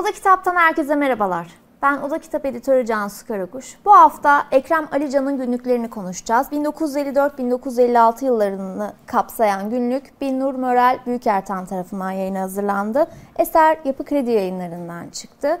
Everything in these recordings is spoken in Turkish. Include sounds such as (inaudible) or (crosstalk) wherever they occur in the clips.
Oda Kitap'tan herkese merhabalar. Ben Oda Kitap Editörü Cansu Karakuş. Bu hafta Ekrem Alican'ın günlüklerini konuşacağız. 1954-1956 yıllarını kapsayan günlük Binnur Mörel Büyükertan tarafından yayına hazırlandı. Eser Yapı Kredi yayınlarından çıktı.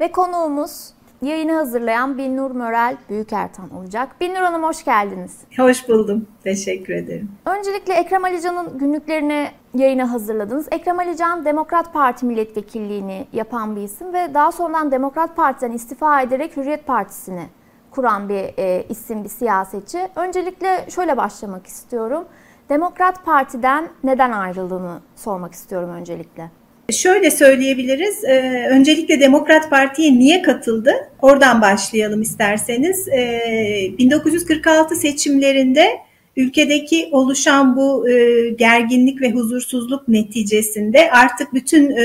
Ve konuğumuz Yayını hazırlayan Binnur Mörel Büyükertan olacak. Binnur Hanım hoş geldiniz. Hoş buldum. Teşekkür ederim. Öncelikle Ekrem Alican'ın günlüklerini yayına hazırladınız. Ekrem Alican Demokrat Parti milletvekilliğini yapan bir isim ve daha sonradan Demokrat Parti'den istifa ederek Hürriyet Partisi'ni kuran bir e, isim, bir siyasetçi. Öncelikle şöyle başlamak istiyorum. Demokrat Parti'den neden ayrıldığını sormak istiyorum öncelikle. Şöyle söyleyebiliriz. E, öncelikle Demokrat Parti'ye niye katıldı? Oradan başlayalım isterseniz. E, 1946 seçimlerinde ülkedeki oluşan bu e, gerginlik ve huzursuzluk neticesinde artık bütün e,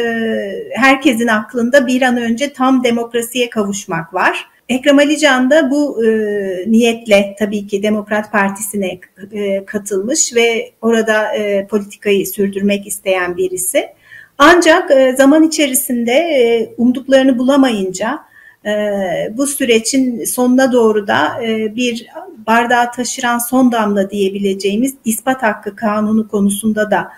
herkesin aklında bir an önce tam demokrasiye kavuşmak var. Ekrem Alican da bu e, niyetle tabii ki Demokrat Partisi'ne e, katılmış ve orada e, politikayı sürdürmek isteyen birisi. Ancak e, zaman içerisinde e, umduklarını bulamayınca e, bu sürecin sonuna doğru da bir bardağı taşıran son damla diyebileceğimiz ispat hakkı kanunu konusunda da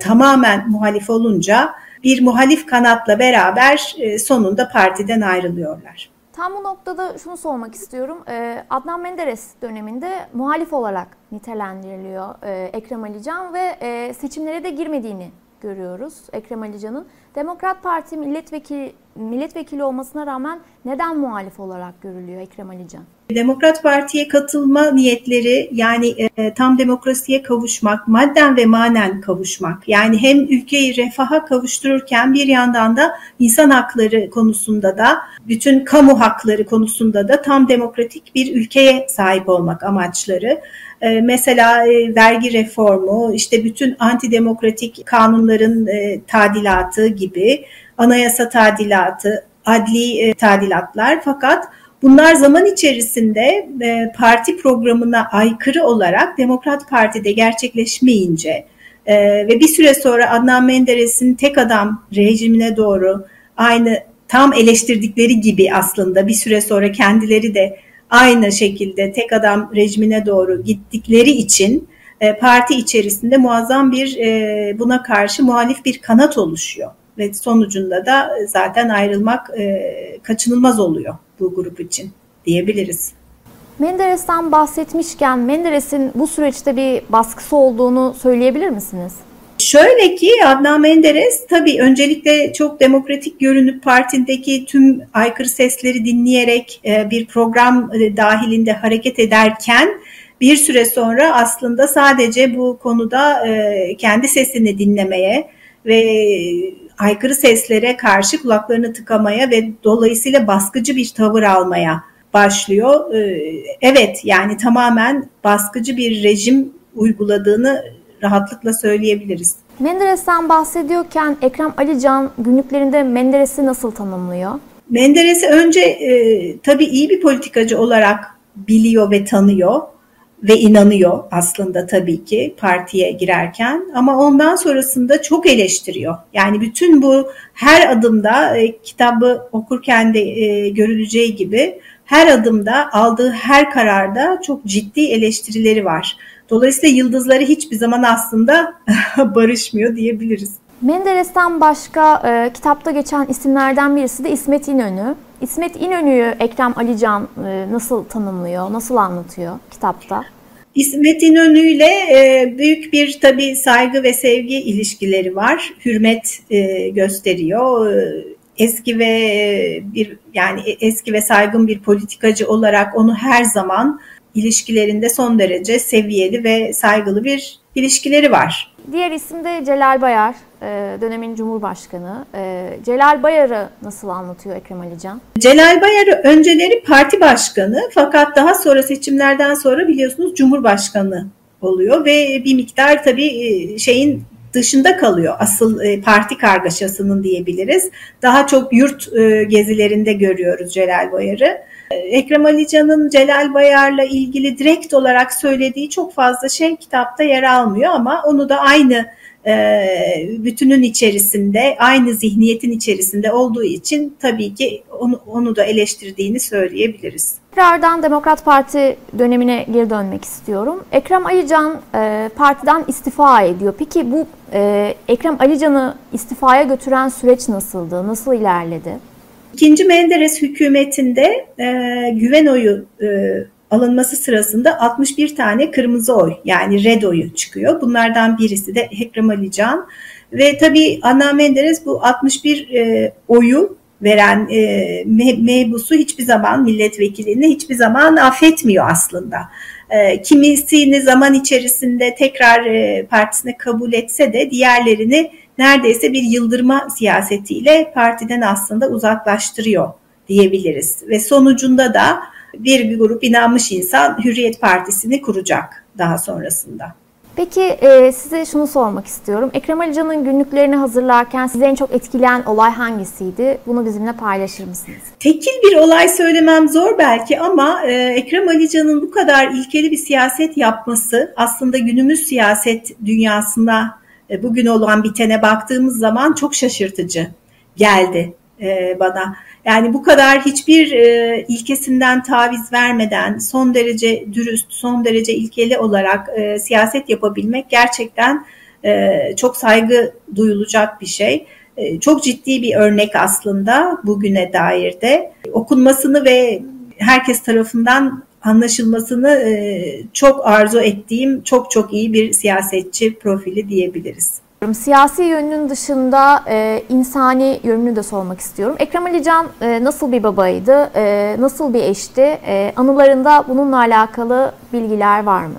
tamamen muhalif olunca bir muhalif kanatla beraber sonunda partiden ayrılıyorlar. Tam bu noktada şunu sormak istiyorum. Adnan Menderes döneminde muhalif olarak nitelendiriliyor Ekrem Alican ve seçimlere de girmediğini görüyoruz Ekrem Alican'ın. Demokrat Parti milletvekili milletvekili olmasına rağmen neden muhalif olarak görülüyor Ekrem Alican? Demokrat Parti'ye katılma niyetleri yani e, tam demokrasiye kavuşmak, madden ve manen kavuşmak. Yani hem ülkeyi refaha kavuştururken bir yandan da insan hakları konusunda da bütün kamu hakları konusunda da tam demokratik bir ülkeye sahip olmak amaçları. E, mesela e, vergi reformu, işte bütün antidemokratik kanunların e, tadilatı gibi, anayasa tadilatı, adli tadilatlar fakat bunlar zaman içerisinde parti programına aykırı olarak Demokrat Parti'de gerçekleşmeyince ve bir süre sonra Adnan Menderes'in tek adam rejimine doğru aynı tam eleştirdikleri gibi aslında bir süre sonra kendileri de aynı şekilde tek adam rejimine doğru gittikleri için e, parti içerisinde muazzam bir e, buna karşı muhalif bir kanat oluşuyor ve sonucunda da zaten ayrılmak e, kaçınılmaz oluyor bu grup için diyebiliriz. Menderes'ten bahsetmişken Menderes'in bu süreçte bir baskısı olduğunu söyleyebilir misiniz? Şöyle ki Adnan Menderes tabii öncelikle çok demokratik görünüp partindeki tüm aykırı sesleri dinleyerek e, bir program e, dahilinde hareket ederken bir süre sonra aslında sadece bu konuda e, kendi sesini dinlemeye ve aykırı seslere karşı kulaklarını tıkamaya ve dolayısıyla baskıcı bir tavır almaya başlıyor. Evet yani tamamen baskıcı bir rejim uyguladığını rahatlıkla söyleyebiliriz. Menderes'ten bahsediyorken Ekrem Alican günlüklerinde Menderes'i nasıl tanımlıyor? Menderes'i önce e, tabii iyi bir politikacı olarak biliyor ve tanıyor ve inanıyor aslında tabii ki partiye girerken ama ondan sonrasında çok eleştiriyor. Yani bütün bu her adımda e, kitabı okurken de e, görüleceği gibi her adımda aldığı her kararda çok ciddi eleştirileri var. Dolayısıyla yıldızları hiçbir zaman aslında (laughs) barışmıyor diyebiliriz. Menderes'ten başka e, kitapta geçen isimlerden birisi de İsmet İnönü. İsmet İnönü'yü Ekrem Alican e, nasıl tanımlıyor, nasıl anlatıyor kitapta? İsmet İnönü ile e, büyük bir tabii saygı ve sevgi ilişkileri var. Hürmet e, gösteriyor. Eski ve bir yani eski ve saygın bir politikacı olarak onu her zaman ilişkilerinde son derece seviyeli ve saygılı bir ilişkileri var. Diğer isim de Celal Bayar, e, dönemin Cumhurbaşkanı. E, Celal Bayar'ı nasıl anlatıyor Ekrem Alican? Celal Bayar önceleri parti başkanı fakat daha sonra seçimlerden sonra biliyorsunuz Cumhurbaşkanı oluyor ve bir miktar tabii e, şeyin dışında kalıyor. Asıl parti kargaşasının diyebiliriz. Daha çok yurt gezilerinde görüyoruz Celal Bayar'ı. Ekrem Alican'ın Celal Bayar'la ilgili direkt olarak söylediği çok fazla şey kitapta yer almıyor ama onu da aynı bütünün içerisinde, aynı zihniyetin içerisinde olduğu için tabii ki onu, onu da eleştirdiğini söyleyebiliriz. Tekrardan Demokrat Parti dönemine geri dönmek istiyorum. Ekrem Alican e, partiden istifa ediyor. Peki bu e, Ekrem Alican'ı istifaya götüren süreç nasıldı? Nasıl ilerledi? İkinci Menderes hükümetinde e, güven oyu e, alınması sırasında 61 tane kırmızı oy yani red oyu çıkıyor. Bunlardan birisi de Ekrem Alican ve tabii Anna Menderes bu 61 e, oyu veren e, mebusu hiçbir zaman milletvekilini hiçbir zaman affetmiyor aslında. E, kimisini zaman içerisinde tekrar e, partisine kabul etse de diğerlerini neredeyse bir yıldırma siyasetiyle partiden aslında uzaklaştırıyor diyebiliriz. Ve sonucunda da bir grup inanmış insan Hürriyet Partisi'ni kuracak daha sonrasında. Peki e, size şunu sormak istiyorum. Ekrem Alican'ın günlüklerini hazırlarken sizi en çok etkileyen olay hangisiydi? Bunu bizimle paylaşır mısınız? Tekil bir olay söylemem zor belki ama e, Ekrem Alican'ın bu kadar ilkeli bir siyaset yapması aslında günümüz siyaset dünyasında e, bugün olan bitene baktığımız zaman çok şaşırtıcı geldi e, bana. Yani bu kadar hiçbir e, ilkesinden taviz vermeden son derece dürüst, son derece ilkeli olarak siyaset yapabilmek gerçekten çok saygı duyulacak bir şey. Çok ciddi bir örnek aslında bugüne dair de. Okunmasını ve herkes tarafından anlaşılmasını e, çok arzu ettiğim çok çok iyi bir siyasetçi profili diyebiliriz. Siyasi yönünün dışında e, insani yönünü de sormak istiyorum. Ekrem Alican e, nasıl bir babaydı, e, nasıl bir eşti? E, anılarında bununla alakalı bilgiler var mı?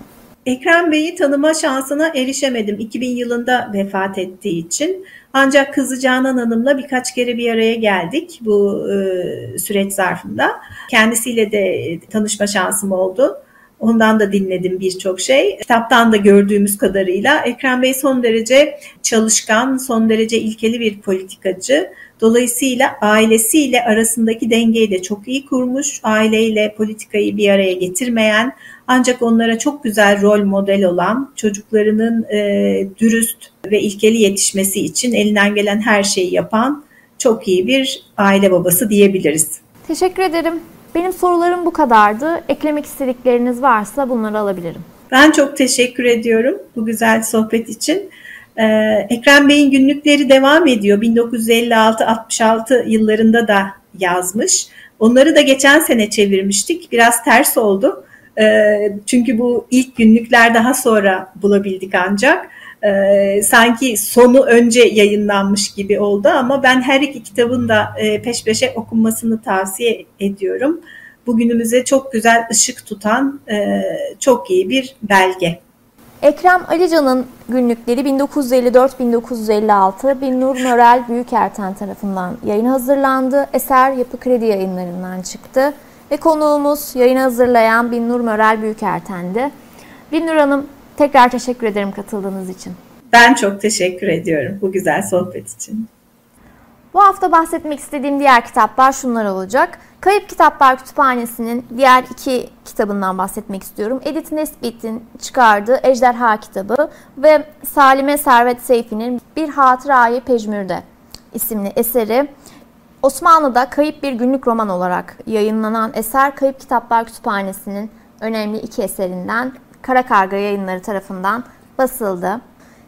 Ekrem Bey'i tanıma şansına erişemedim 2000 yılında vefat ettiği için. Ancak kızı Canan Hanım'la birkaç kere bir araya geldik bu e, süreç zarfında. Kendisiyle de tanışma şansım oldu. Ondan da dinledim birçok şey. Kitaptan da gördüğümüz kadarıyla Ekrem Bey son derece çalışkan, son derece ilkeli bir politikacı. Dolayısıyla ailesiyle arasındaki dengeyi de çok iyi kurmuş. Aileyle politikayı bir araya getirmeyen ancak onlara çok güzel rol model olan çocuklarının e, dürüst ve ilkeli yetişmesi için elinden gelen her şeyi yapan çok iyi bir aile babası diyebiliriz. Teşekkür ederim. Benim sorularım bu kadardı. Eklemek istedikleriniz varsa bunları alabilirim. Ben çok teşekkür ediyorum bu güzel sohbet için. Ee, Ekrem Bey'in günlükleri devam ediyor. 1956-66 yıllarında da yazmış. Onları da geçen sene çevirmiştik. Biraz ters oldu. Ee, çünkü bu ilk günlükler daha sonra bulabildik ancak. Ee, sanki sonu önce yayınlanmış gibi oldu ama ben her iki kitabın da e, peş peşe okunmasını tavsiye ediyorum. Bugünümüze çok güzel ışık tutan e, çok iyi bir belge. Ekrem Alican'ın günlükleri 1954-1956 Binnur Mörel Büyükerten tarafından yayın hazırlandı. Eser Yapı Kredi yayınlarından çıktı. Ve konuğumuz yayını hazırlayan Binnur Mörel Büyükerten'di. Binnur Hanım Tekrar teşekkür ederim katıldığınız için. Ben çok teşekkür ediyorum bu güzel sohbet için. Bu hafta bahsetmek istediğim diğer kitaplar şunlar olacak. Kayıp Kitaplar Kütüphanesi'nin diğer iki kitabından bahsetmek istiyorum. Edith Nesbit'in çıkardığı Ejderha kitabı ve Salime Servet Seyfi'nin Bir Hatırayı Pejmür'de isimli eseri. Osmanlı'da kayıp bir günlük roman olarak yayınlanan eser Kayıp Kitaplar Kütüphanesi'nin önemli iki eserinden Kara Karga yayınları tarafından basıldı.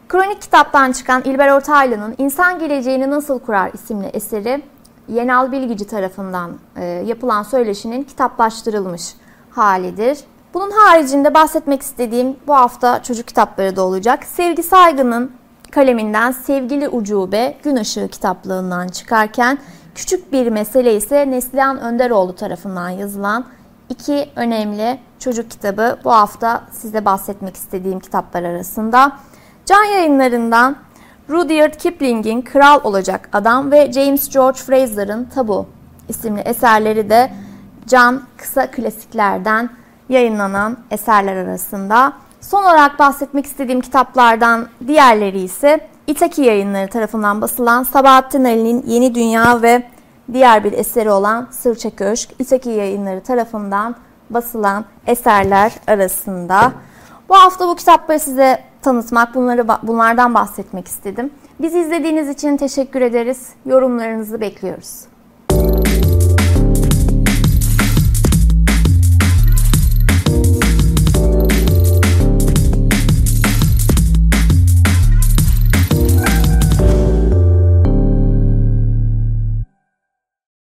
Kronik kitaptan çıkan İlber Ortaylı'nın İnsan Geleceğini Nasıl Kurar isimli eseri Yenal Bilgici tarafından e, yapılan söyleşinin kitaplaştırılmış halidir. Bunun haricinde bahsetmek istediğim bu hafta çocuk kitapları da olacak. Sevgi Saygı'nın kaleminden Sevgili Ucube Gün Işığı kitaplığından çıkarken küçük bir mesele ise Neslihan Önderoğlu tarafından yazılan iki önemli çocuk kitabı bu hafta size bahsetmek istediğim kitaplar arasında. Can yayınlarından Rudyard Kipling'in Kral Olacak Adam ve James George Fraser'ın Tabu isimli eserleri de Can kısa klasiklerden yayınlanan eserler arasında. Son olarak bahsetmek istediğim kitaplardan diğerleri ise İtaki yayınları tarafından basılan Sabahattin Ali'nin Yeni Dünya ve diğer bir eseri olan Sırça Köşk, İtaki yayınları tarafından basılan eserler arasında. Bu hafta bu kitapları size tanıtmak, bunları bunlardan bahsetmek istedim. Bizi izlediğiniz için teşekkür ederiz. Yorumlarınızı bekliyoruz.